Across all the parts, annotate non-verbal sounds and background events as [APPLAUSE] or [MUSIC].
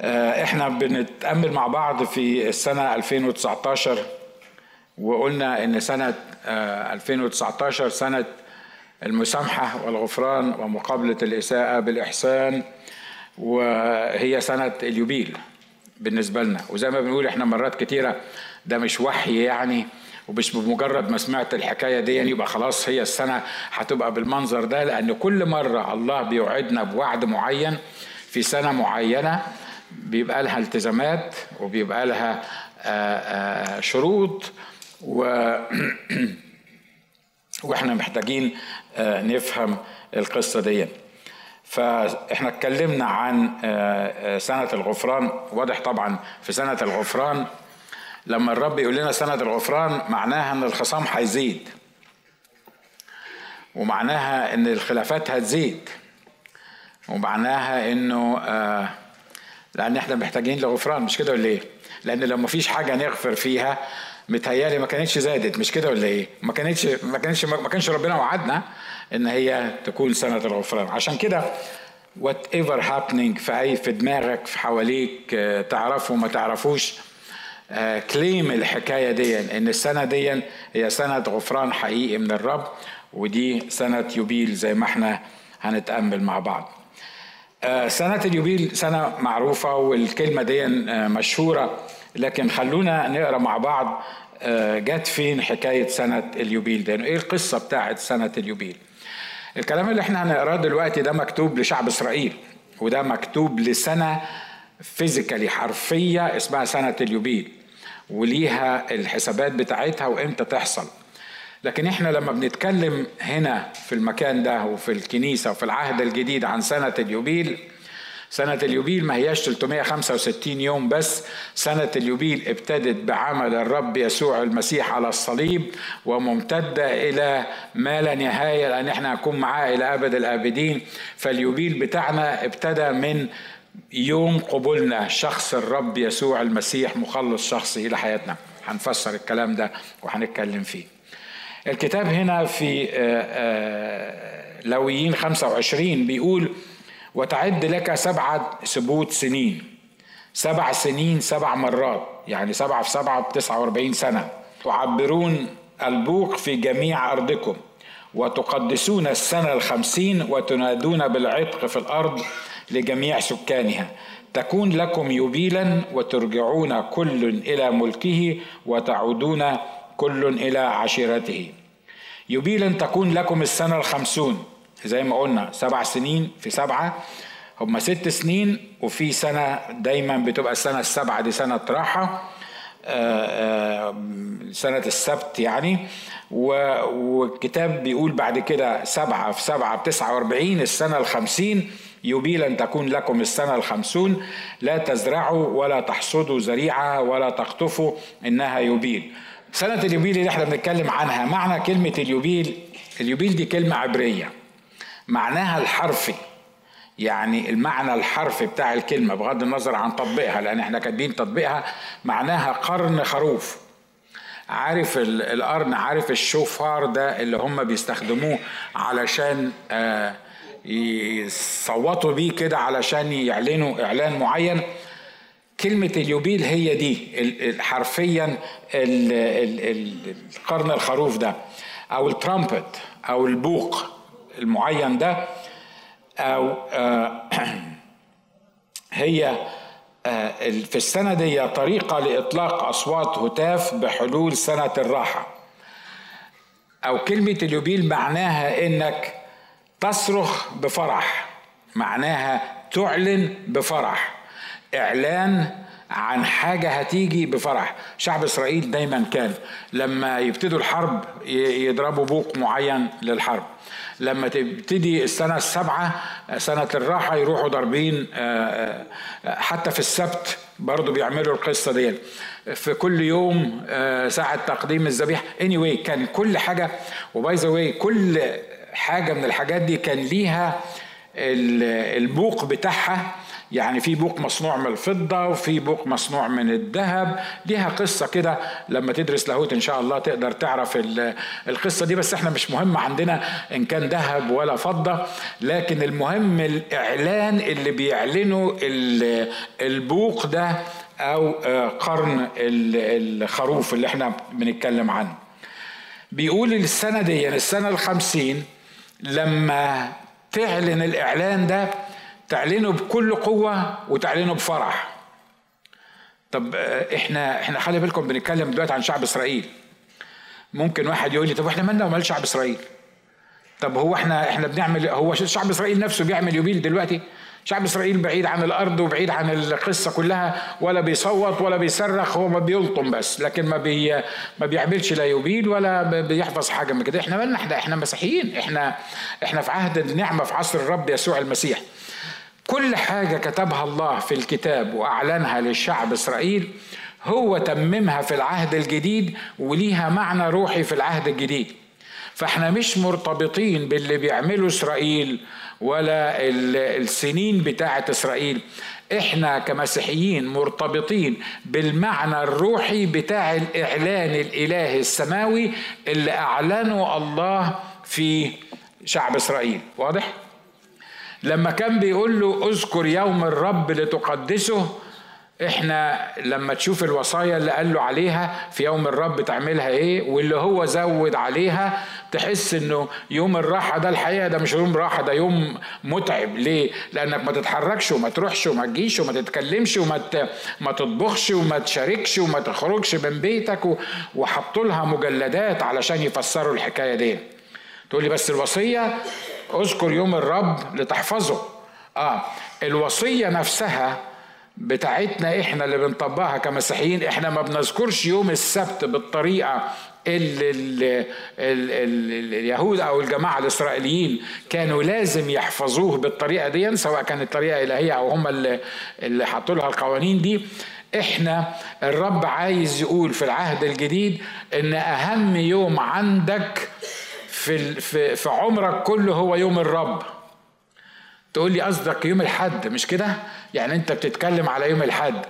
إحنا بنتأمل مع بعض في السنة 2019 وقلنا إن سنة 2019 سنة المسامحة والغفران ومقابلة الإساءة بالإحسان وهي سنة اليوبيل بالنسبة لنا. وزي ما بنقول إحنا مرات كتيرة ده مش وحي يعني ومش بمجرد ما سمعت الحكاية دي يعني يبقى خلاص هي السنة هتبقى بالمنظر ده لأن كل مرة الله بيوعدنا بوعد معين في سنة معينة بيبقى لها التزامات وبيبقى لها شروط و [CLEARS THROAT] وإحنا محتاجين نفهم القصة دي. فاحنا اتكلمنا عن سنة الغفران. واضح طبعا في سنة الغفران لما الرب يقول لنا سنة الغفران معناها إن الخصام هيزيد. ومعناها إن الخلافات هتزيد. ومعناها إنه آه لأن إحنا محتاجين لغفران مش كده ولا إيه؟ لأن لو مفيش حاجة نغفر فيها متهيألي ما كانتش زادت مش كده ولا إيه؟ ما كانتش ما كانش ما كانش ربنا وعدنا إن هي تكون سنة الغفران. عشان كده whatever happening في أي في دماغك في حواليك تعرفه ما تعرفوش claim الحكاية دي إن السنة دي هي سنة غفران حقيقي من الرب ودي سنة يوبيل زي ما إحنا هنتأمل مع بعض. سنة اليوبيل سنة معروفة والكلمة دي مشهورة. لكن خلونا نقرأ مع بعض جت فين حكاية سنة اليوبيل ده إيه القصة بتاعت سنة اليوبيل؟ الكلام اللي إحنا هنقراه دلوقتي ده مكتوب لشعب إسرائيل وده مكتوب لسنة فيزيكالي حرفية اسمها سنة اليوبيل وليها الحسابات بتاعتها وإمتى تحصل. لكن إحنا لما بنتكلم هنا في المكان ده وفي الكنيسة وفي العهد الجديد عن سنة اليوبيل سنة اليوبيل ما هياش 365 يوم بس سنة اليوبيل ابتدت بعمل الرب يسوع المسيح على الصليب وممتدة إلى ما لا نهاية لأن إحنا هنكون معاه إلى أبد الآبدين. فاليوبيل بتاعنا ابتدى من يوم قبولنا شخص الرب يسوع المسيح مخلص شخصي إلى حياتنا هنفسر الكلام ده وهنتكلم فيه. الكتاب هنا في لويين 25 بيقول وتعد لك سبعة سبوت سنين. سبع سنين سبع مرات يعني سبعة في سبعة بتسعة وأربعين سنة. تعبرون البوق في جميع أرضكم وتقدسون السنة الخمسين وتنادون بالعتق في الأرض لجميع سكانها. تكون لكم يبيلا وترجعون كل إلى ملكه وتعودون كل إلى عشيرته. يبيلا تكون لكم السنة الخمسون. زي ما قلنا سبع سنين في سبعة. هم ست سنين وفي سنة دايما بتبقى السنة السبعة دي سنة راحة. سنة السبت يعني. والكتاب بيقول بعد كده سبعة في سبعة بتسعة وأربعين السنة الخمسين. يبيلا تكون لكم السنة الخمسون. لا تزرعوا ولا تحصدوا زريعة ولا تقطفوا إنها يبيل. سنة اليوبيل اللي إحنا بنتكلم عنها معنى كلمة اليوبيل اليوبيل دي كلمة عبرية. معناها الحرفي. يعني المعنى الحرفي بتاع الكلمة بغض النظر عن تطبيقها لأن إحنا كاتبين تطبيقها معناها قرن خروف. عارف القرن عارف الشوفار ده اللي هم بيستخدموه علشان آه يصوتوا بيه كده علشان يعلنوا إعلان معين؟ كلمة اليوبيل هي دي حرفيا القرن الخروف ده أو الترامبت أو البوق المعين ده أو [CLEARS THROAT] هي في السنة دي طريقة لإطلاق أصوات هتاف بحلول سنة الراحة. أو كلمة اليوبيل معناها إنك تصرخ بفرح معناها تعلن بفرح. إعلان عن حاجة هتيجي بفرح. شعب إسرائيل دايما كان لما يبتدوا الحرب يضربوا بوق معين للحرب. لما تبتدي السنة السابعة سنة الراحة يروحوا ضاربين حتى في السبت برضو بيعملوا القصة دي في كل يوم ساعة تقديم الذبيحة. Anyway كان كل حاجة. وباي ذا كل حاجة من الحاجات دي كان ليها البوق بتاعها. يعني في بوق مصنوع من الفضة وفي بوق مصنوع من الذهب. ليها قصة كده لما تدرس لاهوت إن شاء الله تقدر تعرف القصة دي. بس إحنا مش مهم عندنا إن كان ذهب ولا فضة لكن المهم الإعلان اللي بيعلنوا البوق ده أو آه، قرن الخروف اللي إحنا بنتكلم عنه. بيقول السنة دي السنة الخمسين لما تعلن الإعلان ده تعلنه بكل قوة وتعلنه بفرح. طب إحنا إحنا خلي بالكم بنتكلم دلوقتي عن شعب إسرائيل. ممكن واحد يقول لي طب إحنا مالنا ومال شعب إسرائيل؟ طب هو إحنا إحنا بنعمل هو شعب إسرائيل نفسه بيعمل يوبيل دلوقتي؟ شعب إسرائيل بعيد عن الأرض وبعيد عن القصة كلها ولا بيصوت ولا بيصرخ هو ما بيلطم بس لكن ما بي ما بيعملش لا يبيد ولا بيحفظ حاجة من كده. إحنا مالنا إحنا إحنا مسيحيين إحنا إحنا في عهد النعمة في عصر الرب يسوع المسيح. كل حاجة كتبها الله في الكتاب وأعلنها للشعب إسرائيل هو تممها في العهد الجديد وليها معنى روحي في العهد الجديد. فإحنا مش مرتبطين باللي بيعمله إسرائيل ولا السنين بتاعه إسرائيل. إحنا كمسيحيين مرتبطين بالمعنى الروحي بتاع الإعلان الإلهي السماوي اللي أعلنه الله في شعب إسرائيل. واضح؟ لما كان بيقول له اذكر يوم الرب لتقدسه إحنا لما تشوف الوصايا اللي قال له عليها في يوم الرب تعملها إيه واللي هو زود عليها تحس انه يوم الراحة ده الحقيقة ده مش يوم راحة ده يوم متعب ليه؟ لأنك ما تتحركش وما تروحش وما تجيش وما تتكلمش وما ما تطبخش وما تشاركش وما تخرجش من بيتك وحطوا لها مجلدات علشان يفسروا الحكاية دي تقول لي بس الوصية اذكر يوم الرب لتحفظه. آه الوصية نفسها بتاعتنا إحنا اللي بنطبقها كمسيحيين إحنا ما بنذكرش يوم السبت بالطريقة اللي ال ال ال اليهود أو الجماعة الإسرائيليين كانوا لازم يحفظوه بالطريقة دي سواء كانت طريقه الهيه أو هم اللي, اللي حطوا لها القوانين دي. إحنا الرب عايز يقول في العهد الجديد إن أهم يوم عندك في في عمرك كله هو يوم الرب. تقول لي قصدك يوم الحد مش كده؟ يعني انت بتتكلم على يوم الحد.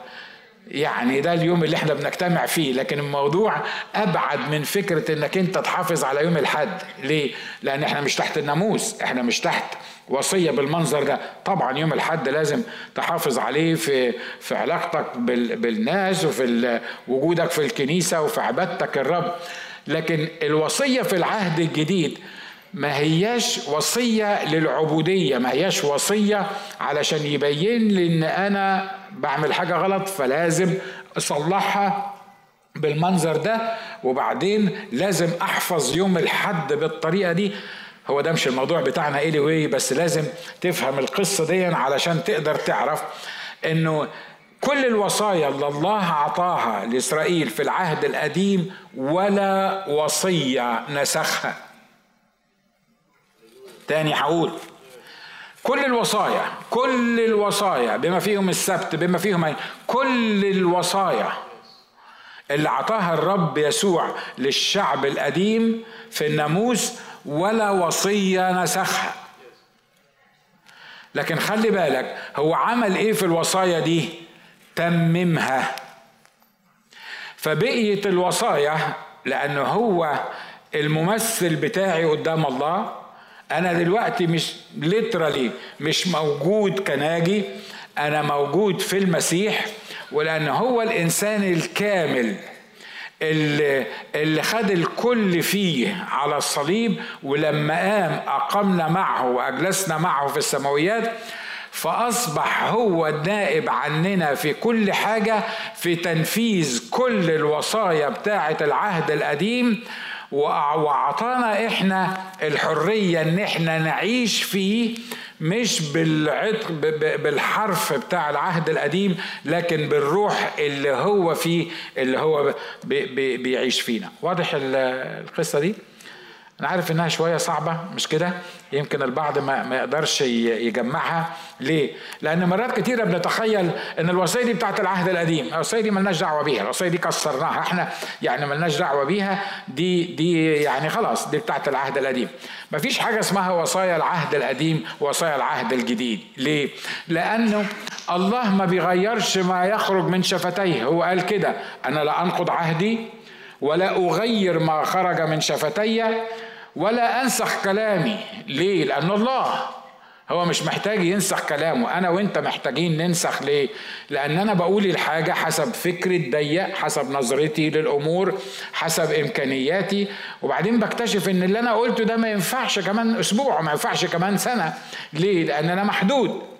يعني ده اليوم اللي إحنا بنجتمع فيه لكن الموضوع أبعد من فكرة إنك انت تحافظ على يوم الحد. ليه؟ لأن إحنا مش تحت الناموس إحنا مش تحت وصية بالمنظر ده. طبعا يوم الحد لازم تحافظ عليه في في علاقتك بالناس وفي وجودك في الكنيسة وفي عبادتك الرب. لكن الوصية في العهد الجديد ما هياش وصية للعبودية ما هياش وصية علشان يبين لي إن أنا بعمل حاجة غلط فلازم أصلحها بالمنظر ده. وبعدين لازم أحفظ يوم الحد بالطريقة دي. هو ده مش الموضوع بتاعنا إيه بس لازم تفهم القصة دي علشان تقدر تعرف إنه كل الوصايا اللي الله عطاها لإسرائيل في العهد القديم ولا وصية نسخها. تاني هقول كل الوصايا كل الوصايا بما فيهم السبت بما فيهم كل الوصايا اللي عطاها الرب يسوع للشعب القديم في الناموس ولا وصية نسخها. لكن خلي بالك هو عمل إيه في الوصايا دي؟ تممها فبقية الوصايا لأنه هو الممثل بتاعي قدام الله. أنا دلوقتي مش ليترالي مش موجود كناجي أنا موجود في المسيح ولأن هو الإنسان الكامل اللي, اللي خد الكل فيه على الصليب ولما قام أقمنا معه وأجلسنا معه في السماويات فأصبح هو النائب عننا في كل حاجة في تنفيذ كل الوصايا بتاعة العهد القديم وأعطانا إحنا الحرية إن إحنا نعيش فيه مش بالعتق بالحرف بتاع العهد القديم لكن بالروح اللي هو فيه اللي هو بيعيش فينا. واضح القصة دي؟ أنا عارف إنها شوية صعبة مش كده؟ يمكن البعض ما, ما يقدرش يجمعها. ليه؟ لأن مرات كتيرة بنتخيل إن الوصيه دي بتاعت العهد القديم الوصيه دي ملناش دعوة بيها الوصيه دي كسرناها. إحنا يعني ملناش دعوة بيها دي دي يعني خلاص دي بتاعت العهد القديم. مفيش حاجة اسمها وصايا العهد القديم وصايا العهد الجديد. ليه؟ لأنه الله ما بيغيرش ما يخرج من شفتيه. هو قال كده أنا لا أنقض عهدي ولا أغير ما خرج من شفتي ولا أنسخ كلامي. ليه؟ لأن الله هو مش محتاج ينسخ كلامه. أنا وأنت محتاجين ننسخ ليه؟ لأن أنا بقول الحاجة حسب فكري الضيق حسب نظرتي للأمور حسب إمكانياتي. وبعدين بكتشف إن اللي أنا قلته ده ما ينفعش كمان أسبوع ما ينفعش كمان سنة. ليه؟ لأن أنا محدود.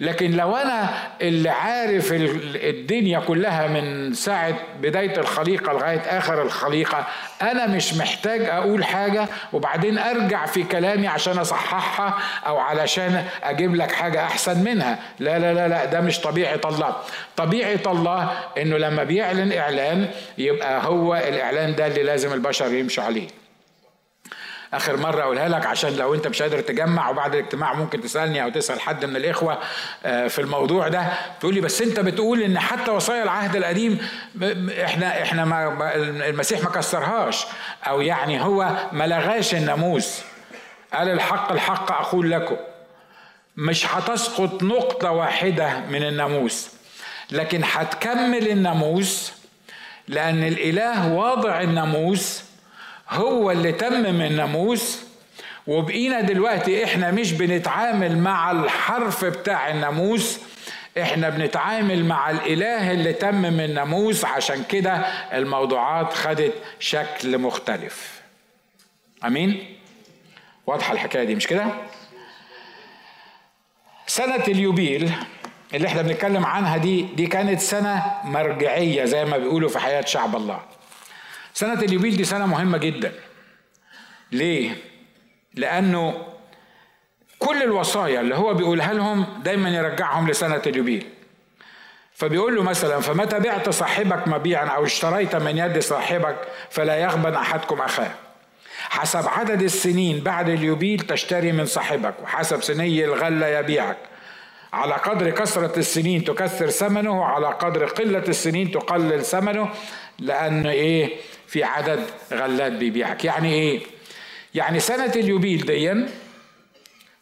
لكن لو أنا اللي عارف الدنيا كلها من ساعة بداية الخليقة لغاية آخر الخليقة أنا مش محتاج أقول حاجة وبعدين أرجع في كلامي عشان أصححها أو علشان أجيب لك حاجة أحسن منها. لا لا لا لا ده مش طبيعة الله. طبيعة الله إنه لما بيعلن إعلان يبقى هو الإعلان ده اللي لازم البشر يمشوا عليه. آخر مرة أقولها لك عشان لو أنت مش قادر تجمع وبعد الاجتماع ممكن تسألني أو تسأل حد من الإخوة آه، في الموضوع ده تقول لي بس أنت بتقول إن حتى وصايا العهد القديم إحنا إحنا ما المسيح ما كسرهاش أو يعني هو ما لغاش الناموس. قال الحق الحق أقول لكم. مش هتسقط نقطة واحدة من الناموس لكن هتكمل الناموس لأن الإله واضع الناموس هو اللي تمم الناموس وبقينا دلوقتي إحنا مش بنتعامل مع الحرف بتاع الناموس إحنا بنتعامل مع الإله اللي تمم الناموس عشان كده الموضوعات خدت شكل مختلف. أمين؟ واضحة الحكاية دي مش كده؟ سنة اليوبيل اللي إحنا بنتكلم عنها دي دي كانت سنة مرجعية زي ما بيقولوا في حياة شعب الله. سنة اليوبيل دي سنة مهمة جدا. ليه؟ لأنه كل الوصايا اللي هو بيقولها لهم دايما يرجعهم لسنة اليوبيل فبيقول له مثلا فمتى بعت صاحبك مبيعا أو اشتريت من يد صاحبك فلا يغبن أحدكم أخاه. حسب عدد السنين بعد اليوبيل تشتري من صاحبك وحسب سني الغلة يبيعك. على قدر كثرة السنين تكثر ثمنه وعلى قدر قلة السنين تقلل ثمنه لأن إيه؟ في عدد غلات بيبيعك. يعني إيه؟ يعني سنة اليوبيل ديا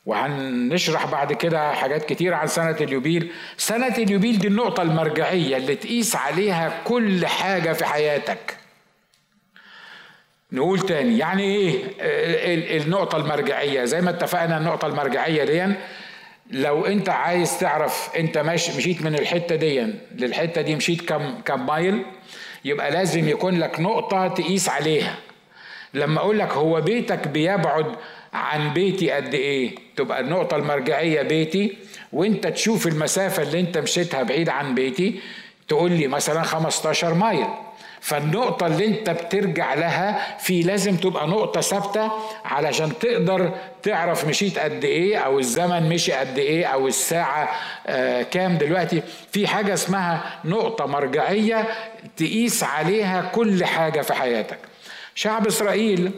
وهنشرح بعد كده حاجات كتير عن سنة اليوبيل. سنة اليوبيل دي النقطة المرجعية اللي تقيس عليها كل حاجة في حياتك. نقول تاني يعني إيه؟ النقطة المرجعية. زي ما اتفقنا النقطة المرجعية دي لو أنت عايز تعرف أنت ماشي مشيت من الحتة دي للحتة دي مشيت كم كم مايل يبقى لازم يكون لك نقطة تقيس عليها. لما أقول لك هو بيتك بيبعد عن بيتي قد إيه؟ تبقى النقطة المرجعية بيتي وأنت تشوف المسافة اللي أنت مشيتها بعيد عن بيتي تقول لي مثلا 15 مايل فالنقطة اللي انت بترجع لها في لازم تبقى نقطة ثابتة علشان تقدر تعرف مشيت قد إيه أو الزمن مشي قد إيه أو الساعة آه كام دلوقتي. في حاجة اسمها نقطة مرجعية تقيس عليها كل حاجة في حياتك. شعب إسرائيل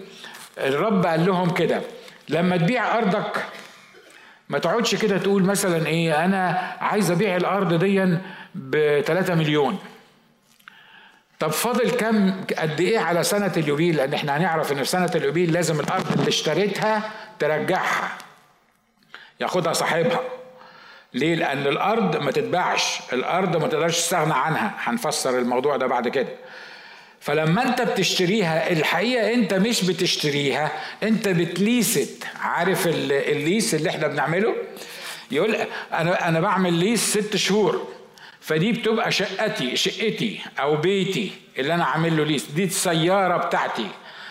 الرب قال لهم كده لما تبيع أرضك ما تقعدش كده تقول مثلا إيه أنا عايز أبيع الأرض دي ب 3 مليون. طب فاضل كم قد إيه على سنة اليوبيل؟ لأن إحنا هنعرف إن في سنة اليوبيل لازم الأرض اللي اشتريتها ترجعها ياخدها صاحبها. ليه؟ لأن الأرض ما تتباعش الأرض ما تقدرش تستغنى عنها. هنفسر الموضوع ده بعد كده. فلما أنت بتشتريها الحقيقة أنت مش بتشتريها أنت بتليست. عارف الليس اللي إحنا بنعمله؟ يقول أنا أنا بعمل ليس ست شهور. فدي بتبقى شقتي شقتي أو بيتي اللي أنا عامل له ليس دي السيارة بتاعتي.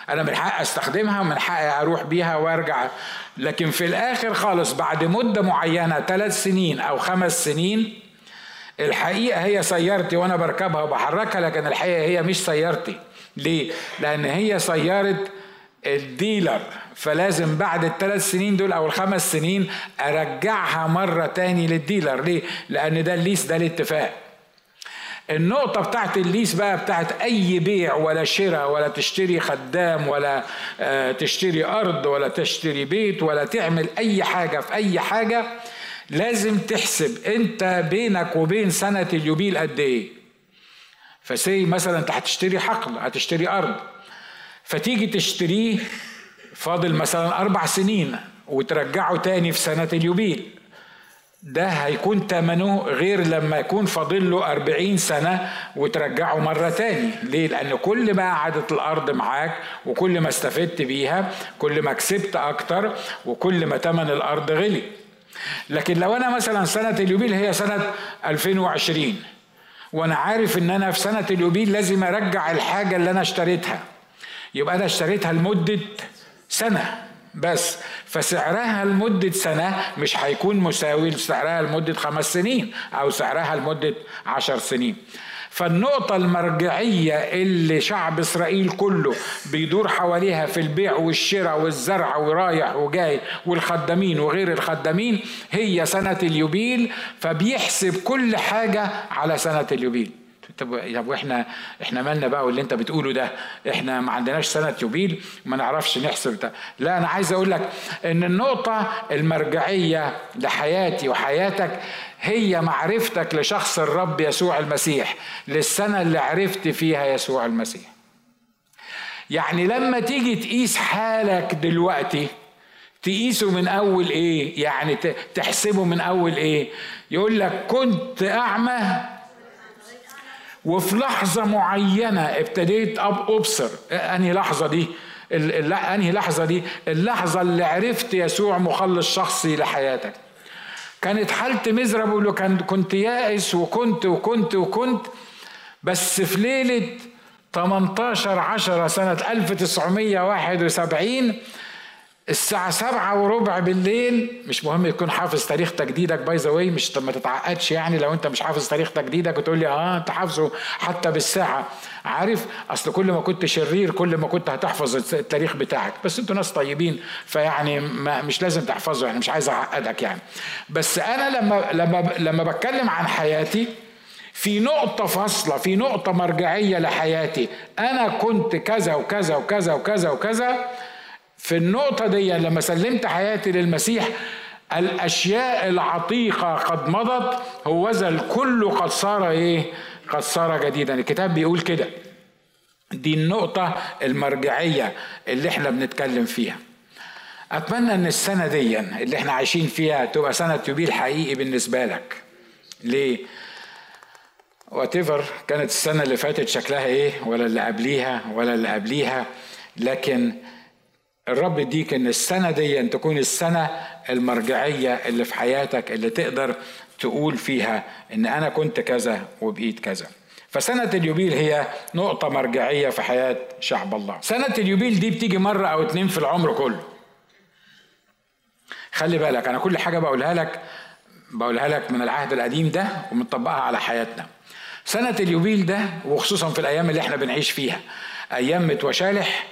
أنا من حقي أستخدمها ومن حقي أروح بيها وأرجع. لكن في الآخر خالص بعد مدة معينة ثلاث سنين أو خمس سنين الحقيقة هي سيارتي وأنا بركبها وبحركها لكن الحقيقة هي مش سيارتي. ليه؟ لأن هي سيارة ال dealer. فلازم بعد الثلاث سنين دول أو الخمس سنين أرجعها مرة تاني لل dealer. ليه؟ لأن ده ال lease ده الاتفاق. النقطة بتاعت الليس بقى بتاعت أي بيع ولا شراء ولا تشتري خدام ولا آه، تشتري أرض ولا تشتري بيت ولا تعمل أي حاجة في أي حاجة لازم تحسب أنت بينك وبين سنة اليوبيل قد إيه. فسي مثلا أنت هتشتري حقل هتشتري أرض. فتيجي تشتريه فاضل مثلا أربع سنين وترجعه تاني في سنة اليوبيل. ده هيكون تمنه غير لما يكون فاضل له أربعين سنة وترجعه مرة تاني. ليه؟ لأن كل ما قعدت الأرض معاك وكل ما استفدت بيها كل ما كسبت أكتر وكل ما تمن الأرض غلي لكن لو أنا مثلا سنة اليوبيل هي سنة 2020 وأنا عارف إن أنا في سنة اليوبيل لازم أرجع الحاجة اللي أنا اشتريتها. يبقى أنا اشتريتها لمدة سنة بس فسعرها لمدة سنة مش هيكون مساوي لسعرها لمدة خمس سنين أو سعرها لمدة عشر سنين. فالنقطة المرجعية اللي شعب إسرائيل كله بيدور حواليها في البيع والشراء والزرع ورايح وجاي والخدامين وغير الخدامين هي سنة اليوبيل فبيحسب كل حاجة على سنة اليوبيل. طب طب وإحنا إحنا مالنا بقى واللي انت بتقوله ده؟ إحنا ما عندناش سنه يوبيل ما نعرفش نحسب ده. لا أنا عايز أقول لك إن النقطة المرجعية لحياتي وحياتك هي معرفتك لشخص الرب يسوع المسيح للسنة اللي عرفت فيها يسوع المسيح. يعني لما تيجي تقيس حالك دلوقتي تقيسه من أول إيه؟ يعني تحسبه من أول إيه؟ يقول لك كنت أعمى وفي لحظة معينة ابتديت أب أبصر. أنهي لحظة دي؟ أنهي لحظة دي؟ اللحظة اللي عرفت يسوع مخلص شخصي لحياتك. كانت حالتي مزربل وكان كنت يائس وكنت وكنت وكنت بس في ليلة 18 10 سنة 1971 الساعة سبعة وربع بالليل مش مهم يكون حافظ تاريخ تجديدك by the way مش ما تتعقدش يعني لو انت مش حافظ تاريخ تجديدك وتقول لي آه انت حافظه حتى بالساعة. عارف أصل كل ما كنت شرير كل ما كنت هتحفظ التاريخ بتاعك. بس أنتوا ناس طيبين فيعني ما مش لازم تحفظه يعني مش عايز أعقدك يعني. بس أنا لما لما لما بتكلم عن حياتي في نقطة فاصلة في نقطة مرجعية لحياتي. أنا كنت كذا وكذا وكذا وكذا وكذا في النقطة دي لما سلمت حياتي للمسيح الأشياء العتيقة قد مضت هوذا الكل قد صار إيه؟ قد صار جديدا. الكتاب بيقول كده. دي النقطة المرجعية اللي إحنا بنتكلم فيها. أتمنى إن السنة دي اللي إحنا عايشين فيها تبقى سنة يوبيل حقيقي بالنسبة لك. ليه؟ واتيفر كانت السنة اللي فاتت شكلها إيه؟ ولا اللي قبليها ولا اللي قبليها. لكن الرب يديك إن السنة دي أن تكون السنة المرجعية اللي في حياتك اللي تقدر تقول فيها إن أنا كنت كذا وبقيت كذا. فسنة اليوبيل هي نقطة مرجعية في حياة شعب الله. سنة اليوبيل دي بتيجي مرة أو اتنين في العمر كله. خلي بالك أنا كل حاجة بقولها لك بقولها لك من العهد القديم ده ومطبقها على حياتنا. سنة اليوبيل ده وخصوصا في الأيام اللي إحنا بنعيش فيها أيام متوشالح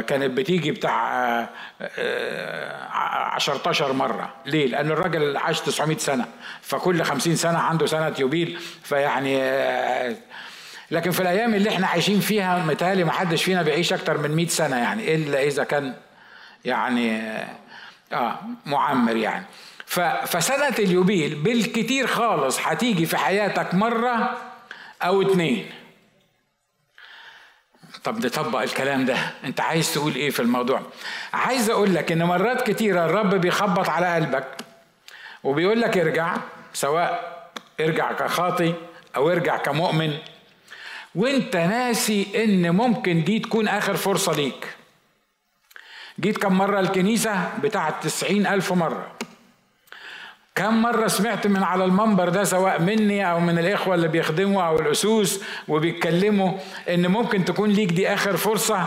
كانت بتيجي بتاع آه، آه، عشرتاشر مرة. ليه؟ لأن الراجل عاش 900 سنة. فكل خمسين سنة عنده سنة يوبيل. فيعني لكن في الأيام اللي إحنا عايشين فيها متهيألي ما حدش فينا بيعيش أكتر من 100 سنة يعني إلا إذا كان يعني آه معمر يعني. فسنة اليوبيل بالكتير خالص هتيجي في حياتك مرة أو اتنين. طب نطبق الكلام ده. انت عايز تقول إيه في الموضوع؟ عايز أقول لك إن مرات كتيرة الرب بيخبط على قلبك وبيقول لك ارجع سواء ارجع كخاطي أو ارجع كمؤمن وانت ناسي إن ممكن دي تكون آخر فرصة ليك. جيت كم مرة الكنيسة بتاعت تسعين ألف مرة. كم مرة سمعت من على المنبر ده سواء مني أو من الإخوة اللي بيخدموا أو الأسوس وبيتكلموا إن ممكن تكون ليك دي آخر فرصة؟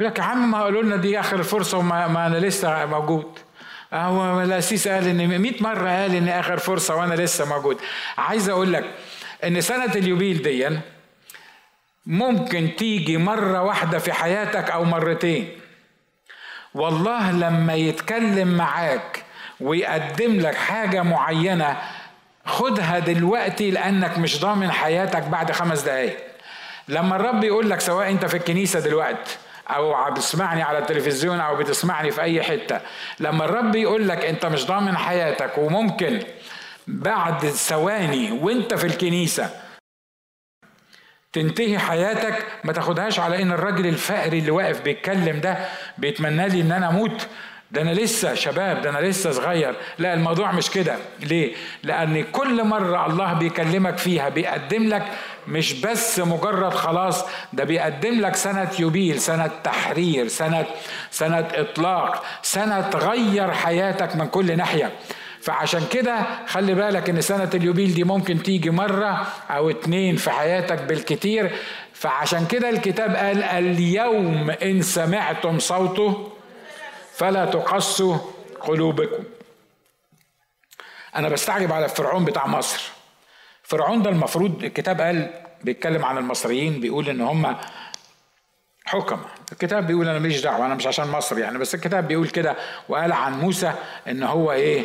يقول لك يا عم ما قالوا لنا دي آخر فرصة وما ما أنا لسه موجود. هو الأسيس قال إن 100 مرة قال إن آخر فرصة وأنا لسه موجود. عايز أقول لك إن سنة اليوبيل دي ممكن تيجي مرة واحدة في حياتك أو مرتين. والله لما يتكلم معاك ويقدم لك حاجة معينة. خدها دلوقتي لأنك مش ضامن حياتك بعد خمس دقايق. لما الرب يقول لك سواء أنت في الكنيسة دلوقتي أو بتسمعني على التلفزيون أو بتسمعني في أي حتة لما الرب يقول لك أنت مش ضامن حياتك وممكن بعد ثواني وأنت في الكنيسة تنتهي حياتك ما تاخدهاش على إن الراجل الفقري اللي واقف بيتكلم ده بيتمنى لي إن أنا أموت. ده أنا لسه شباب ده أنا لسه صغير. لا الموضوع مش كده. ليه؟ لأن كل مرة الله بيكلمك فيها بيقدم لك مش بس مجرد خلاص ده بيقدم لك سنة يوبيل سنة تحرير سنة سنة إطلاق سنة تغير حياتك من كل ناحية. فعشان كده خلي بالك إن سنة اليوبيل دي ممكن تيجي مرة أو اتنين في حياتك بالكتير. فعشان كده الكتاب قال اليوم إن سمعتم صوته فلا تقسوا قلوبكم. أنا بستعجب على فرعون بتاع مصر. فرعون ده المفروض الكتاب قال بيتكلم عن المصريين بيقول إن هم حكم. الكتاب بيقول أنا ماليش دعوة أنا مش عشان مصر يعني بس الكتاب بيقول كده وقال عن موسى إن هو إيه؟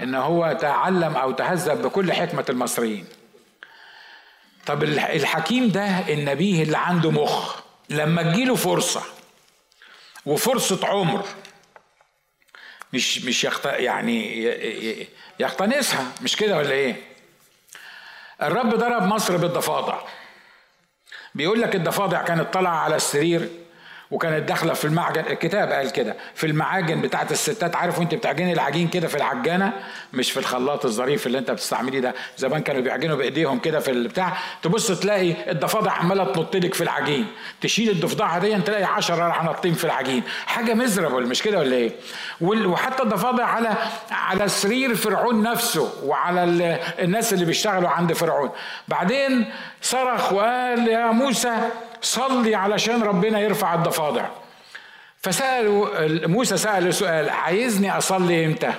إن هو تعلم أو تهذب بكل حكمة المصريين. طب الحكيم ده النبيه اللي عنده مخ لما تجيله فرصة وفرصة عمر مش مش يخت يعني يقتنصها مش كده ولا إيه؟ الرب ضرب مصر بالضفادع. بيقول لك الضفادع كانت طالعة على السرير وكانت داخلة في المعجن. الكتاب قال كده في المعاجن بتاعت الستات. عارف وانت بتعجني العجين كده في العجانة؟ مش في الخلاط الظريف اللي انت بتستعمليه ده. زمان كانوا بيعجنوا بإيديهم كده في البتاع. تبص تلاقي الضفادع عمالة تنط لك في العجين. تشيل الضفدعة دي تلاقي 10 راح ناطين في العجين. حاجة مزربل مش كده ولا إيه؟ وحتى الضفادع على على سرير فرعون نفسه وعلى الناس اللي بيشتغلوا عند فرعون. بعدين صرخ وقال يا موسى صلي علشان ربنا يرفع الضفادع فسألوا موسى سأل سؤال عايزني أصلي إمتى؟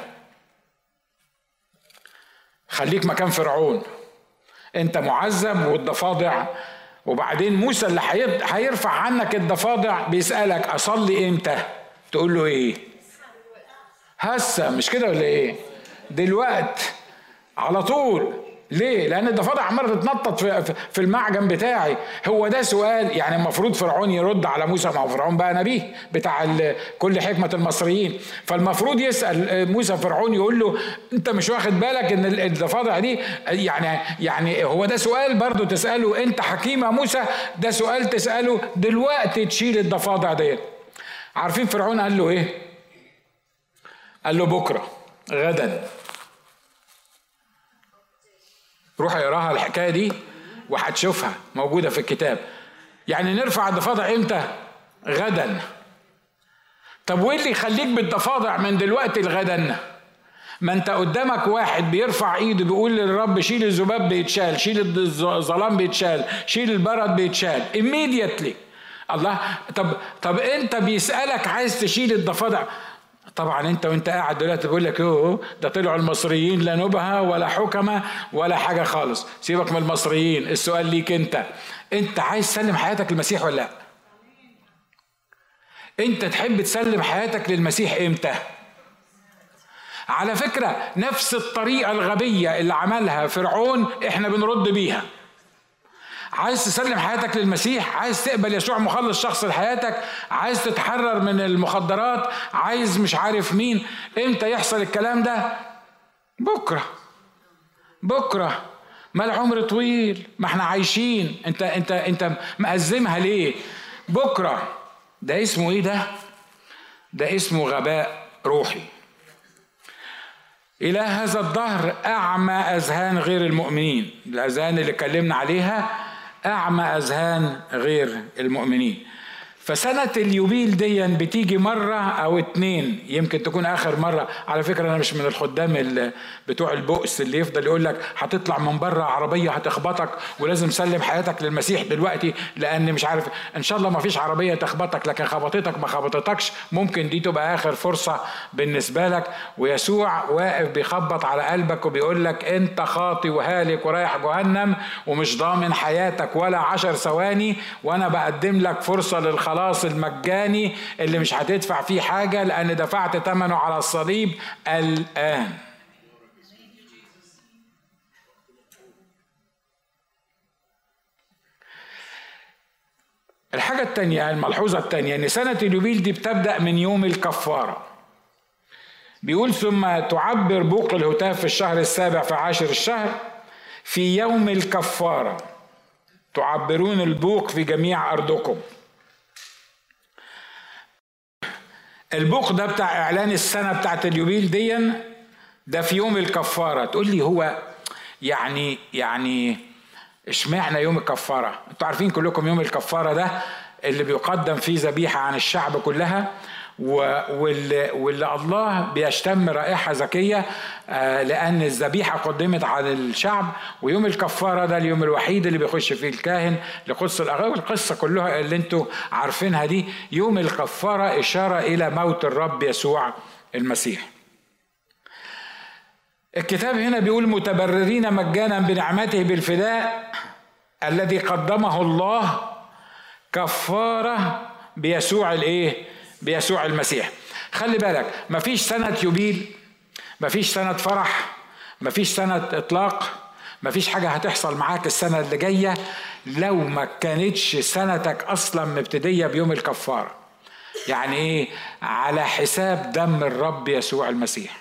خليك مكان فرعون أنت معذب والضفادع وبعدين موسى اللي هيرفع عنك الضفادع بيسألك أصلي إمتى؟ تقول له إيه؟ هسه مش كده ولا إيه؟ دلوقت على طول ليه؟ لأن الضفادع عمالة تتنطط في, في المعجم بتاعي، هو ده سؤال يعني المفروض فرعون يرد على موسى ما هو فرعون بقى نبيه بتاع كل حكمة المصريين، فالمفروض يسأل موسى فرعون يقول له أنت مش واخد بالك إن الضفادع دي يعني يعني هو ده سؤال برضه تسأله أنت حكيم يا موسى؟ ده سؤال تسأله دلوقتي تشيل الضفادع ديت. عارفين فرعون قال له إيه؟ قال له بكرة غدا روح اقراها الحكاية دي وهتشوفها موجودة في الكتاب. يعني نرفع الضفادع إمتى؟ غدا. طب وإيه اللي يخليك بالضفادع من دلوقتي لغدا؟ ما أنت قدامك واحد بيرفع إيده بيقول للرب شيل الذباب بيتشال شيل الظلام بيتشال شيل البرد بيتشال immediately. الله طب طب أنت بيسألك عايز تشيل الضفادع. طبعا أنت وأنت قاعد دلوقتي بيقول لك أوه ده طلعوا المصريين لا نبهة ولا حكمة ولا حاجة خالص. سيبك من المصريين السؤال ليك أنت. أنت عايز تسلم حياتك للمسيح ولا لا؟ أنت تحب تسلم حياتك للمسيح إمتى؟ على فكرة نفس الطريقة الغبية اللي عملها فرعون إحنا بنرد بيها. عايز تسلم حياتك للمسيح عايز تقبل يسوع مخلص شخص لحياتك عايز تتحرر من المخدرات عايز مش عارف مين. إمتى يحصل الكلام ده؟ بكرة. بكرة. ما العمر طويل ما إحنا عايشين. انت انت انت مأزمها ليه؟ بكرة. ده اسمه إيه ده؟ ده اسمه غباء روحي. إلى هذا الظهر أعمى أذهان غير المؤمنين. الأذهان اللي اتكلمنا عليها أعمى أذهان غير المؤمنين. فسنة اليوبيل دي بتيجي مرة أو اتنين يمكن تكون آخر مرة. على فكرة أنا مش من الخدام بتوع البؤس اللي يفضل يقول لك هتطلع من بره عربية هتخبطك ولازم تسلم حياتك للمسيح دلوقتي لأن مش عارف إن شاء الله ما فيش عربية تخبطك لكن خبطتك ما خبطتكش. ممكن دي تبقى آخر فرصة بالنسبة لك. ويسوع واقف بيخبط على قلبك وبيقول لك أنت خاطي وهالك ورايح جهنم ومش ضامن حياتك ولا عشر ثواني وأنا بقدم لك فرصة للخلاص. الخلاص المجاني اللي مش هتدفع فيه حاجة لأن دفعت ثمنه على الصليب الآن. الحاجة التانية الملحوظة التانية إن سنة اليوبيل دي بتبدأ من يوم الكفارة. بيقول ثم تعبر بوق الهتاف في الشهر السابع في عاشر الشهر في يوم الكفارة. تعبرون البوق في جميع أرضكم. البوق ده بتاع إعلان السنة بتاعت اليوبيل ديا ده في يوم الكفارة. تقول لي هو يعني يعني إشمعنى يوم الكفارة؟ أنتوا عارفين كلكم يوم الكفارة ده اللي بيقدم فيه ذبيحة عن الشعب كلها. واللي, واللي الله بيشتم رائحة ذكية آه، لأن الذبيحة قدمت على الشعب ويوم الكفارة ده اليوم الوحيد اللي بيخش فيه الكاهن لقدس الأغاني والقصة كلها اللي أنتوا عارفينها دي يوم الكفارة إشارة إلى موت الرب يسوع المسيح. الكتاب هنا بيقول متبررين مجانا بنعمته بالفداء الذي قدمه الله كفارة بيسوع الإيه؟ بيسوع المسيح. خلي بالك مفيش سنه يوبيل مفيش سنه فرح مفيش سنه إطلاق مفيش حاجة هتحصل معاك السنة اللي جاية لو ما كانتش سنتك أصلا مبتديه بيوم الكفارة. يعني إيه؟ على حساب دم الرب يسوع المسيح.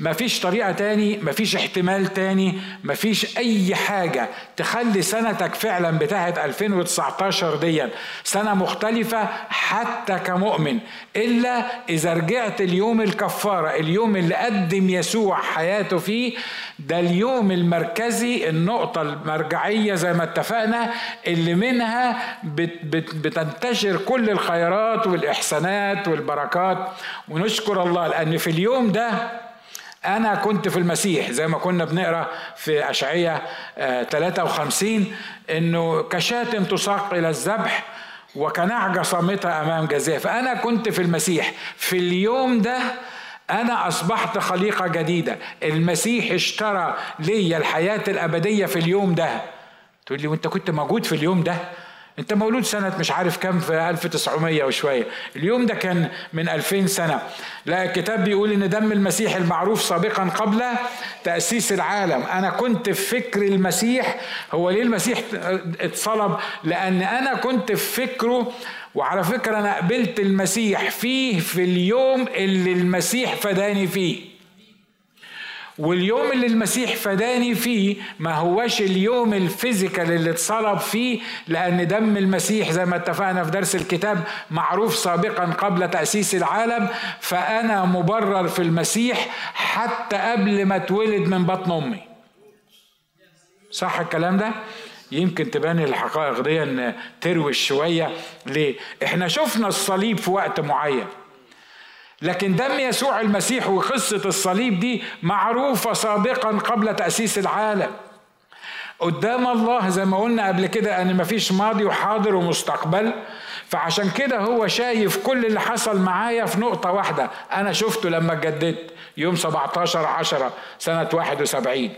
مفيش طريقة تاني مفيش احتمال تاني مفيش أي حاجة تخلي سنتك فعلا بتاعت 2019 دي سنة مختلفة حتى كمؤمن. إلا إذا رجعت اليوم الكفارة اليوم اللي قدم يسوع حياته فيه ده اليوم المركزي النقطة المرجعية زي ما اتفقنا اللي منها بت بت بتنتشر كل الخيرات والإحسانات والبركات. ونشكر الله لأن في اليوم ده أنا كنت في المسيح زي ما كنا بنقرأ في أشعية 53 آه، إنه كشاة تساق إلى الذبح وكنعجة صامتة أمام جزاء فأنا كنت في المسيح. في اليوم ده أنا أصبحت خليقة جديدة. المسيح اشترى لي الحياة الأبدية في اليوم ده. تقول لي وأنت كنت موجود في اليوم ده؟ انت مولود سنة مش عارف كم في 1900 وشوية. اليوم ده كان من 2000 سنة. لا الكتاب بيقول إن دم المسيح المعروف سابقا قبل تأسيس العالم. أنا كنت في فكر المسيح. هو ليه المسيح اتصلب؟ لأن أنا كنت في فكره. وعلى فكرة أنا قبلت المسيح فيه في اليوم اللي المسيح فداني فيه. واليوم اللي المسيح فداني فيه ما هواش اليوم الفيزيكال اللي اتصلب فيه لأن دم المسيح زي ما اتفقنا في درس الكتاب معروف سابقا قبل تأسيس العالم فأنا مبرر في المسيح حتى قبل ما اتولد من بطن أمي صح الكلام ده؟ يمكن تبان الحقائق دي إن تروش شوية ليه؟ إحنا شفنا الصليب في وقت معين لكن دم يسوع المسيح وقصة الصليب دي معروفة سابقا قبل تأسيس العالم. قدام الله زي ما قلنا قبل كده أن مفيش ماضي وحاضر ومستقبل فعشان كده هو شايف كل اللي حصل معايا في نقطة واحدة. أنا شفته لما اتجددت يوم 17 10 سنة 71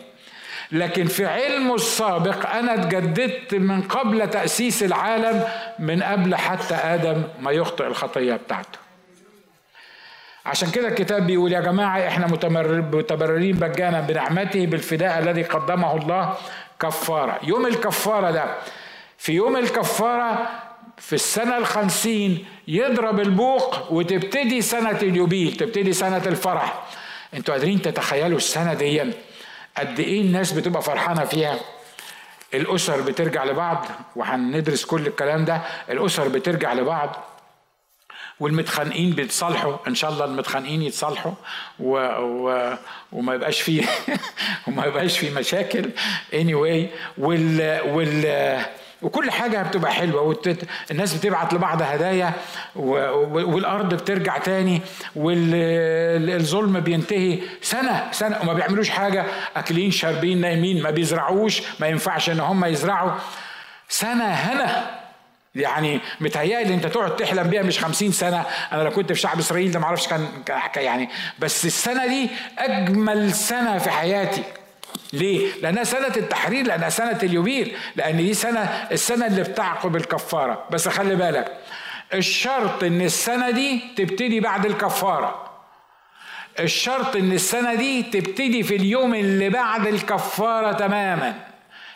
لكن في علمه السابق أنا اتجددت من قبل تأسيس العالم من قبل حتى آدم ما يخطئ الخطية بتاعته. عشان كده الكتاب بيقول يا جماعة إحنا متبررين مجانا بنعمته بالفداء الذي قدمه الله كفارة. يوم الكفارة ده في يوم الكفارة في السنة الخمسين يضرب البوق وتبتدي سنة اليوبيل تبتدي سنة الفرح. أنتوا قادرين تتخيلوا السنة دي؟ قد إيه الناس بتبقى فرحانة فيها؟ الأسر بترجع لبعض وهندرس كل الكلام ده. الأسر بترجع لبعض. والمتخانقين بيتصالحوا. إن شاء الله المتخانقين يتصالحوا و... و... وما يبقاش فيه [LAUGHS] وما يبقاش فيه مشاكل. Anyway وال وال وكل حاجة بتبقى حلوة. والتت... الناس بتبعت لبعض هدايا و... والأرض بترجع تاني. والظلم بينتهي سنة سنة وما بيعملوش حاجة. أكلين شاربين نايمين ما بيزرعوش. ما ينفعش إن هم يزرعوا. سنة هنا. يعني متهيألي انت تقعد تحلم بيها مش خمسين سنة. أنا لو كنت في شعب إسرائيل ده معرفش كان يعني بس السنة دي أجمل سنة في حياتي. ليه؟ لأنها سنة التحرير لأنها سنة اليوبيل لأن دي سنة السنة اللي بتعقب الكفارة. بس خلي بالك الشرط إن السنة دي تبتدي بعد الكفارة. الشرط إن السنة دي تبتدي في اليوم اللي بعد الكفارة تماما.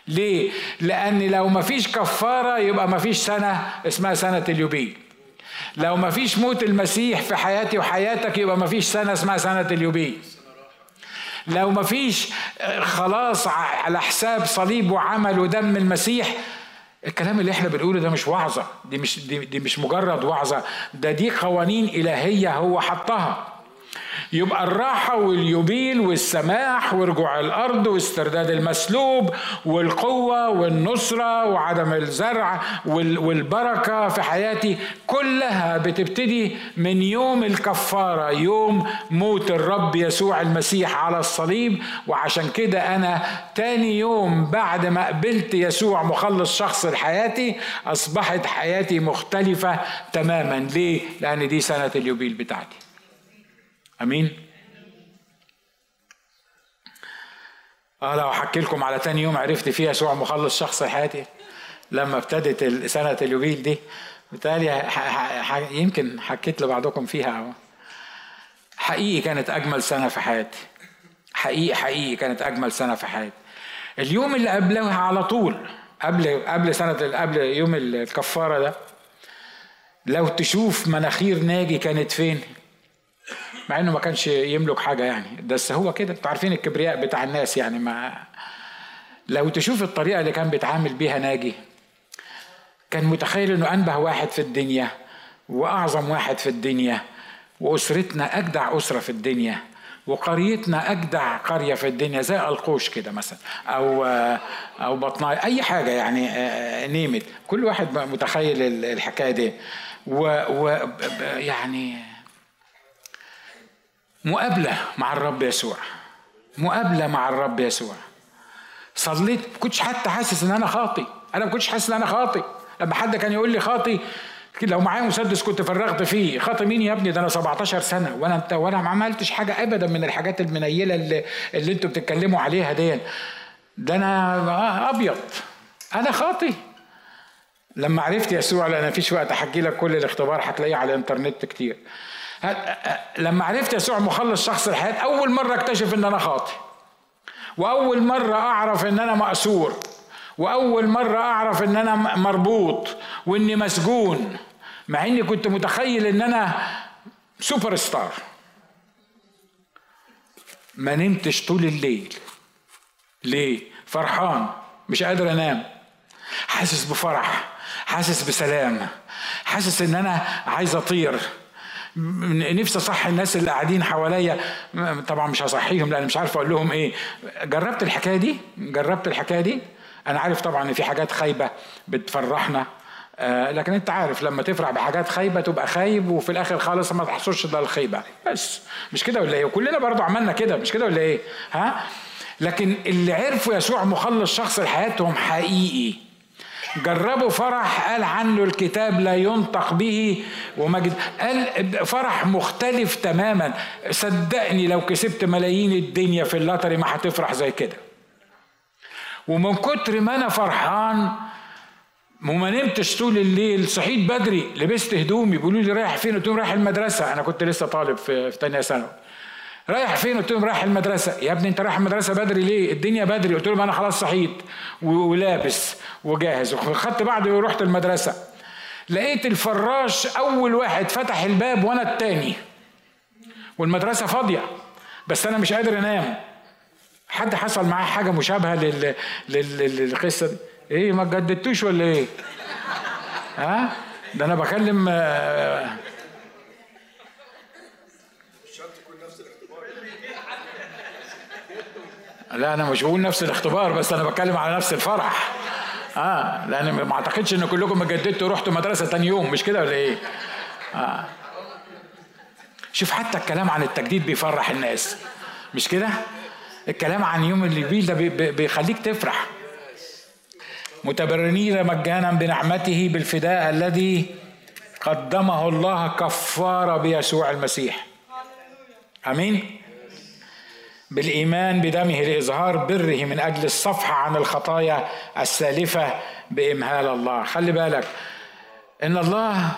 ليه؟ لأن لو ما فيش كفارة يبقى ما فيش سنة اسمها سنة اليوبيل. لو ما فيش موت المسيح في حياتي وحياتك يبقى ما فيش سنة اسمها سنة اليوبيل. لو ما فيش آه، خلاص على حساب صليب وعمل ودم المسيح الكلام اللي إحنا بنقوله ده مش وعظة. دي مش دي, دي مش مجرد وعظة. ده دي قوانين إلهية هو حطها. يبقى الراحة واليوبيل والسماح ورجوع الأرض واسترداد المسلوب والقوة والنصرة وعدم الزرع والبركة في حياتي كلها بتبتدي من يوم الكفارة يوم موت الرب يسوع المسيح على الصليب. وعشان كده أنا تاني يوم بعد ما قبلت يسوع مخلص شخص لحياتي أصبحت حياتي مختلفة تماما. ليه؟ لأن دي سنة اليوبيل بتاعتي. آمين. آه لو احكي لكم على تاني يوم عرفت فيه يسوع مخلص شخص حياتي لما ابتدت سنة اليوبيل دي بالتالي يمكن حكيت لبعضكم فيها. حقيقي كانت أجمل سنة في حياتي. حقيقي حقيقي كانت أجمل سنة في حياتي. اليوم اللي قبلها على طول قبل قبل سنة قبل يوم الكفارة ده لو تشوف مناخير ناجي كانت فين؟ مع إنه ما كانش يملك حاجة يعني. بس هو كده أنتوا عارفين الكبرياء بتاع الناس يعني ما لو تشوف الطريقة اللي كان بيتعامل بيها ناجي كان متخيل إنه أنبه واحد في الدنيا وأعظم واحد في الدنيا وأسرتنا أجدع أسرة في الدنيا وقريتنا أجدع قرية في الدنيا زي القوش كده مثلا أو أو بطناي أي حاجة يعني نيمت. كل واحد متخيل الحكاية دي. و يعني مقابلة مع الرب يسوع. مقابلة مع الرب يسوع. صليت كنتش حتى حاسس إن أنا خاطي. أنا ما كنتش حاسس إن أنا خاطي. لما حد كان يقول لي خاطي لو معايا مسدس كنت فرغت فيه. خاطي مين يا ابني؟ ده أنا 17 سنة وأنا انت وأنا ما عملتش حاجة ابدا من الحاجات المنيلة اللي, اللي أنتوا بتتكلموا عليها دي ده أنا أبيض. أنا خاطي. لما عرفت يسوع لأن مفيش وقت احكي لك كل الاختبار هتلاقيه على الإنترنت كتير. لما عرفت يسوع مخلص شخص الحياة أول مرة اكتشف إن أنا خاطئ. وأول مرة أعرف إن أنا مأسور وأول مرة أعرف إن أنا مربوط وإني مسجون مع إني كنت متخيل إن أنا سوبر ستار ما نمتش طول الليل. ليه؟ فرحان مش قادر أنام. حاسس بفرح حاسس بسلام. حاسس إن أنا عايز أطير. نفسي اصحي الناس اللي قاعدين حواليا. طبعا مش هصحيهم لأن مش عارف أقول لهم إيه. جربت الحكاية دي؟ جربت الحكاية دي؟ أنا عارف طبعا إن في حاجات خايبة بتفرحنا. آه لكن أنت عارف لما تفرح بحاجات خايبة تبقى خايب وفي الآخر خالص ما تحصلش ده الخيبة. بس. مش كده ولا إيه؟ وكلنا برضو عملنا كده. مش كده ولا إيه؟ ها؟ لكن اللي عرفوا يسوع مخلص شخص لحياتهم حقيقي. جربوا فرح قال عنه الكتاب لا ينطق به ومجد قال فرح مختلف تماما. صدقني لو كسبت ملايين الدنيا في اللاتري ما هتفرح زي كده. ومن كتر ما أنا فرحان وما نمتش طول الليل صحيت بدري لبست هدومي بيقولوا لي رايح فين؟ قلت لهم رايح المدرسة. أنا كنت لسه طالب في, ثانية ثانوي. رايح فين؟ قلت لهم رايح المدرسة. يا ابني أنت رايح المدرسة بدري ليه؟ الدنيا بدري. قلت لهم أنا خلاص صحيت ولابس. وجاهز. وخدت بعضي ورحت المدرسة. لقيت الفراش أول واحد فتح الباب وأنا التاني. والمدرسة فاضية. بس أنا مش قادر أنام. حد حصل معاه حاجة مشابهة لل... لل... للقصة دي؟ إيه ما جددتوش ولا إيه؟ ها؟ ده أنا بكلم آه، لا أنا مش بقول نفس الاختبار بس أنا بتكلم على نفس الفرح. آه لأن ما أعتقدش إن كلكم جددتوا ورحتوا مدرسة تاني يوم مش كده ولا إيه؟ آه. شوف حتى الكلام عن التجديد بيفرح الناس مش كده؟ الكلام عن يوم الليبيل ده بيخليك تفرح. متبرنين مجانا بنعمته بالفداء الذي قدمه الله كفاره بيسوع المسيح. آمين؟ بالإيمان بدمه لاظهار بره من أجل الصفحه عن الخطايا السالفة بإمهال الله. خلي بالك إن الله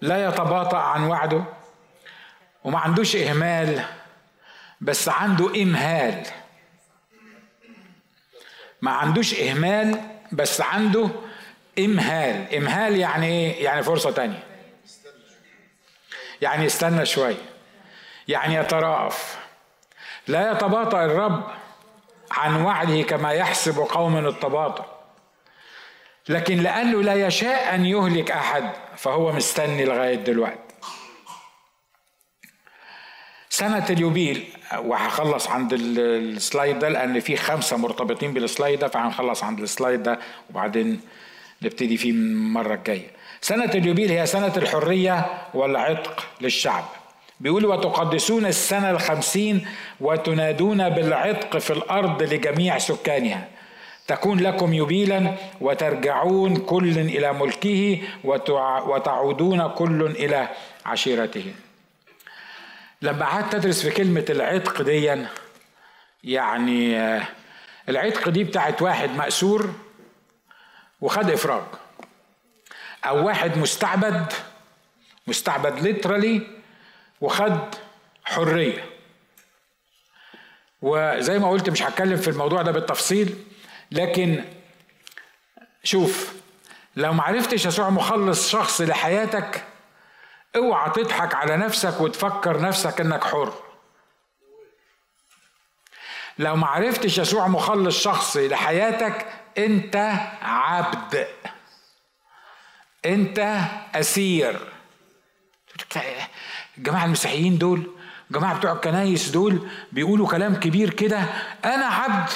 لا يتباطأ عن وعده وما عندوش إهمال بس عنده إمهال. ما عندوش إهمال بس عنده إمهال. إمهال يعني إيه؟ يعني فرصة تانية. يعني يستنى شوية. يعني يتراءف لا يتباطأ الرب عن وعده كما يحسب قوم التباطؤ. لكن لأنه لا يشاء أن يهلك أحد فهو مستني لغاية دلوقتي. سنة اليوبيل وهخلص عند السلايد ده لأن في خمسة مرتبطين بالسلايد ده فهنخلص عند السلايد ده وبعدين نبتدي فيه المرة الجاية. سنة اليوبيل هي سنة الحرية والعتق للشعب. بيقول وتقدسون السنة الخمسين وتنادون بالعتق في الأرض لجميع سكانها. تكون لكم يبيلا وترجعون كل إلى ملكه وتعودون كل إلى عشيرته. لما قعدت تدرس في كلمة العتق دي يعني العتق دي بتاعت واحد مأسور وخد إفراج. أو واحد مستعبد مستعبد ليترالي وخد حرية. وزي ما قلت مش هتكلم في الموضوع ده بالتفصيل لكن شوف لو معرفتش يسوع مخلص شخص لحياتك اوعى تضحك على نفسك وتفكر نفسك انك حر. لو معرفتش يسوع مخلص شخصي لحياتك انت عبد. انت اسير. الجماعه المسيحيين دول الجماعه بتوع الكنايس دول بيقولوا كلام كبير كده أنا عبد.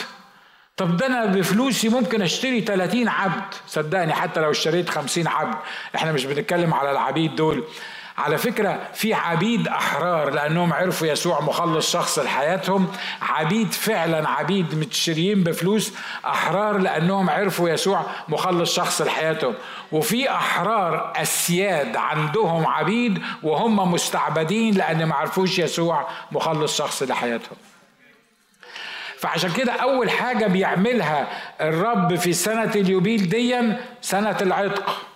طب ده أنا بفلوسي ممكن أشتري 30 عبد. صدقني حتى لو اشتريت 50 عبد. إحنا مش بنتكلم على العبيد دول. على فكرة في عبيد أحرار لأنهم عرفوا يسوع مخلص شخص لحياتهم. عبيد فعلا عبيد متشريين بفلوس أحرار لأنهم عرفوا يسوع مخلص شخص لحياتهم. وفي أحرار أسياد عندهم عبيد وهم مستعبدين لأن ما عرفوش يسوع مخلص شخص لحياتهم. فعشان كده أول حاجة بيعملها الرب في سنة اليوبيل ديا سنة العتق.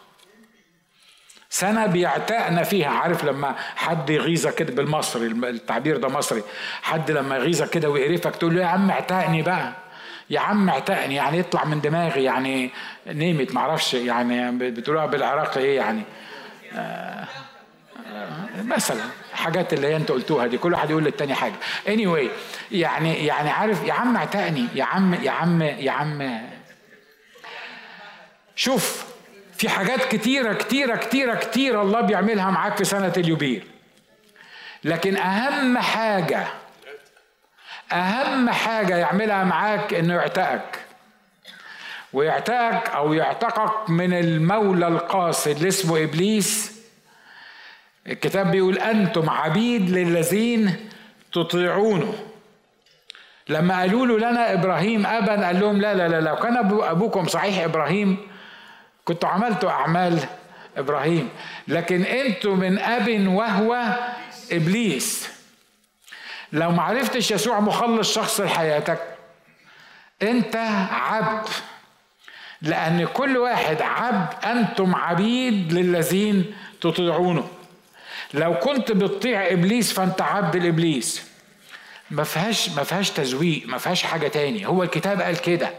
سنة بيعتقنا فيها. عارف لما حد يغيظك كده بالمصري التعبير ده مصري. حد لما يغيظك كده ويقرفك تقول له يا عم اعتقني بقى. يا عم اعتقني يعني يطلع من دماغي يعني نيمت معرفش يعني بتقولوها بالعراقي إيه يعني. آه آه مثلا حاجات اللي هي انت قلتوها دي كل واحد يقول للتاني حاجة. Anyway يعني يعني عارف يا عم اعتقني يا عم يا عم يا عم. شوف في حاجات كتيرة كتيرة كتيرة كتيرة الله بيعملها معاك في سنة اليوبيل. لكن أهم حاجة أهم حاجة يعملها معاك إنه يعتقك. ويعتقك أو يعتقك من المولى القاصد اللي اسمه إبليس. الكتاب بيقول أنتم عبيد للذين تطيعونه. لما قالوا له لنا إبراهيم أبا قال لهم لا لا لا لو كان أبوكم صحيح إبراهيم كنتوا عملتوا أعمال إبراهيم لكن أنتوا من أب وهو إبليس. لو ما عرفتش يسوع مخلص شخص لحياتك أنت عبد لأن كل واحد عبد أنتم عبيد للذين تطيعونه. لو كنت بتطيع إبليس فأنت عبد لإبليس. ما فيهاش ما فيهاش تزويق ما فيهاش حاجة تاني. هو الكتاب قال كده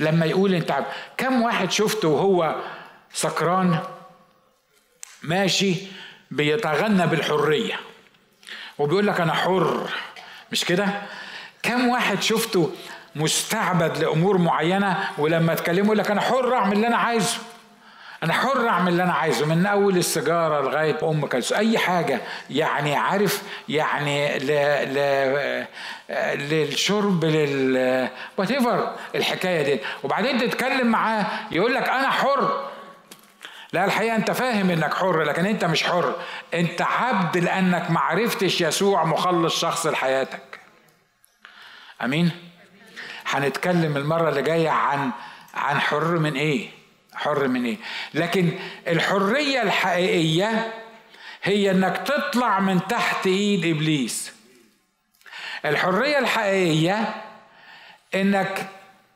لما يقول أنت عبد. كم واحد شفته وهو سكران ماشي بيتغنى بالحرية. وبيقول لك أنا حر مش كده؟ كم واحد شفته مستعبد لأمور معينة ولما تكلمه يقول لك أنا حر أعمل اللي أنا عايزه. أنا حر أعمل اللي أنا عايزه من أول السيجارة لغاية أم كلثوم. أي حاجة. يعني عارف يعني ل... ل... للشرب لل وات الحكاية دي. وبعدين تتكلم معاه يقول لك أنا حر. لا الحقيقة أنت فاهم إنك حر لكن أنت مش حر. أنت عبد لأنك معرفتش يسوع مخلص شخص لحياتك. أمين؟ هنتكلم المرة اللي جاية عن عن حر من إيه؟ حر من إيه؟ لكن الحرية الحقيقية هي إنك تطلع من تحت إيد إبليس. الحرية الحقيقية إنك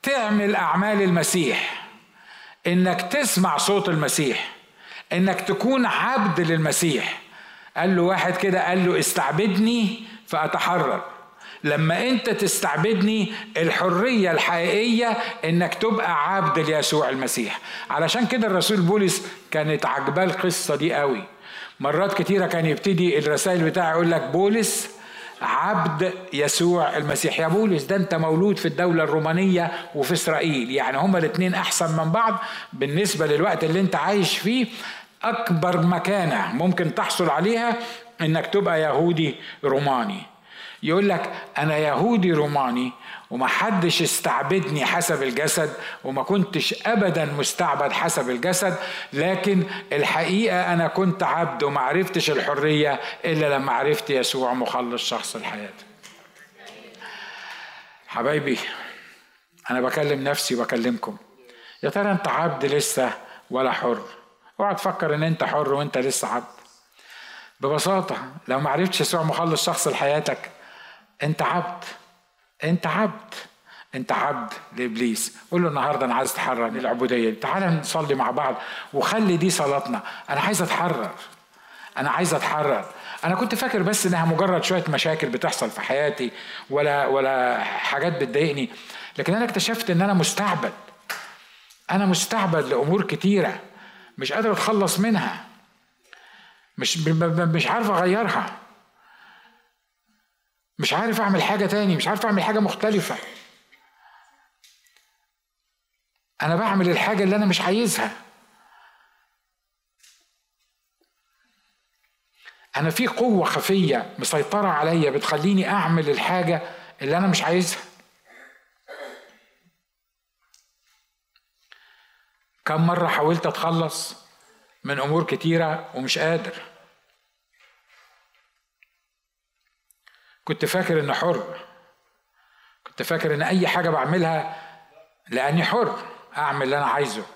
تعمل أعمال المسيح. إنك تسمع صوت المسيح إنك تكون عبد للمسيح. قال له واحد كده قال له استعبدني فأتحرر. لما أنت تستعبدني الحرية الحقيقية إنك تبقى عبد ليسوع المسيح. علشان كده الرسول بولس كانت عجباه القصة دي قوي. مرات كتيرة كان يبتدي الرسائل بتاعه يقول لك بولس عبد يسوع المسيح. يا بولس ده انت مولود في الدولة الرومانية وفي إسرائيل. يعني هما الاتنين أحسن من بعض بالنسبة للوقت اللي انت عايش فيه. أكبر مكانة ممكن تحصل عليها إنك تبقى يهودي روماني. يقول لك أنا يهودي روماني ومحدش استعبدني حسب الجسد وما كنتش ابدا مستعبد حسب الجسد لكن الحقيقة أنا كنت عبد وما عرفتش الحرية إلا لما عرفت يسوع مخلص شخص الحياة. حبايبي أنا بكلم نفسي وبكلمكم. يا ترى أنت عبد لسه ولا حر؟ اوعى تفكر إن أنت حر وأنت لسه عبد. ببساطة لو ما عرفتش يسوع مخلص شخص لحياتك انت عبد. انت عبد. انت عبد لإبليس. قول له النهارده أنا عايز أتحرر من العبوديه دي تعال نصلي مع بعض وخلي دي صلاتنا. أنا عايز أتحرر. أنا عايز أتحرر. أنا كنت فاكر بس إنها مجرد شوية مشاكل بتحصل في حياتي ولا ولا حاجات بتضايقني. لكن أنا اكتشفت إن أنا مستعبد. أنا مستعبد لأمور كتيرة مش قادر أتخلص منها. مش مش عارف أغيرها. مش عارف أعمل حاجة تاني مش عارف أعمل حاجة مختلفة. أنا بعمل الحاجة اللي أنا مش عايزها. أنا في قوة خفية مسيطرة عليا بتخليني أعمل الحاجة اللي أنا مش عايزها. كم مرة حاولت أتخلص من أمور كتيرة ومش قادر. كنت فاكر إني حر. كنت فاكر إن أي حاجة بعملها لأني حر أعمل اللي أنا عايزه.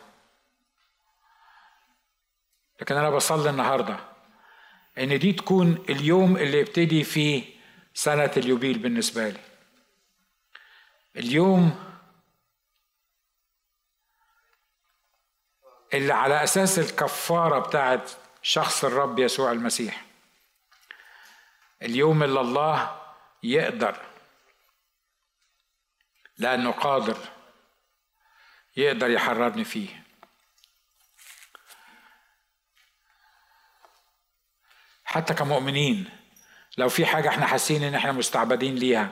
لكن أنا بصلي النهارده إن دي تكون اليوم اللي يبتدي فيه سنة اليوبيل بالنسبة لي. اليوم اللي على أساس الكفارة بتاعت شخص الرب يسوع المسيح. اليوم اللي الله يقدر لأنه قادر يقدر يحررني فيه. حتى كمؤمنين لو في حاجة إحنا حاسين ان إحنا مستعبدين ليها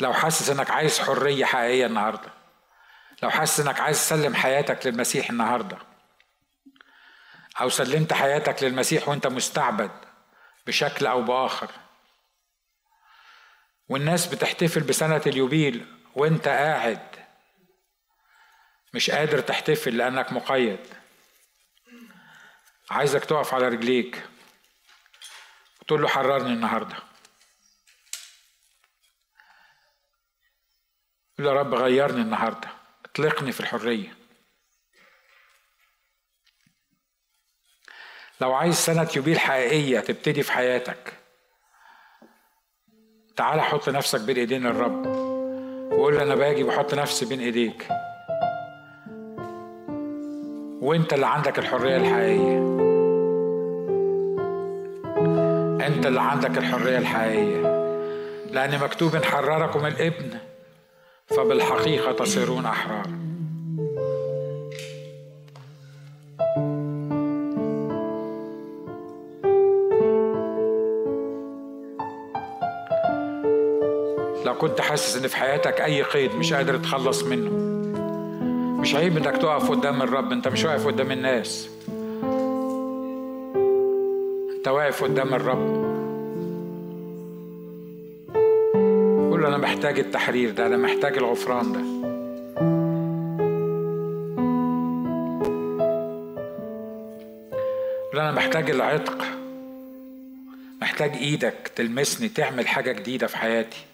لو حاسس انك عايز حرية حقيقية النهاردة لو حاسس انك عايز تسلم حياتك للمسيح النهارده أو سلمت حياتك للمسيح وأنت مستعبد بشكل أو بآخر. والناس بتحتفل بسنة اليوبيل وأنت قاعد. مش قادر تحتفل لأنك مقيد. عايزك تقف على رجليك. وتقول له حررني النهارده. يا رب غيرني النهارده. اطلقني في الحرية. لو عايز سنة يوبيل حقيقية تبتدي في حياتك تعال حط نفسك بين ايدين الرب وقول له أنا باجي بحط نفسي بين ايديك. وأنت اللي عندك الحرية الحقيقية. أنت اللي عندك الحرية الحقيقية. لأن مكتوب حرركم الإبن فبالحقيقة تصيرون أحرار. كنت حاسس إن في حياتك أي قيد مش قادر تخلص منه. مش عيب إنك تقف قدام الرب أنت مش واقف قدام الناس. أنت واقف قدام الرب. قول أنا محتاج التحرير ده أنا محتاج الغفران ده. قول أنا محتاج العتق. محتاج إيدك تلمسني تعمل حاجة جديدة في حياتي.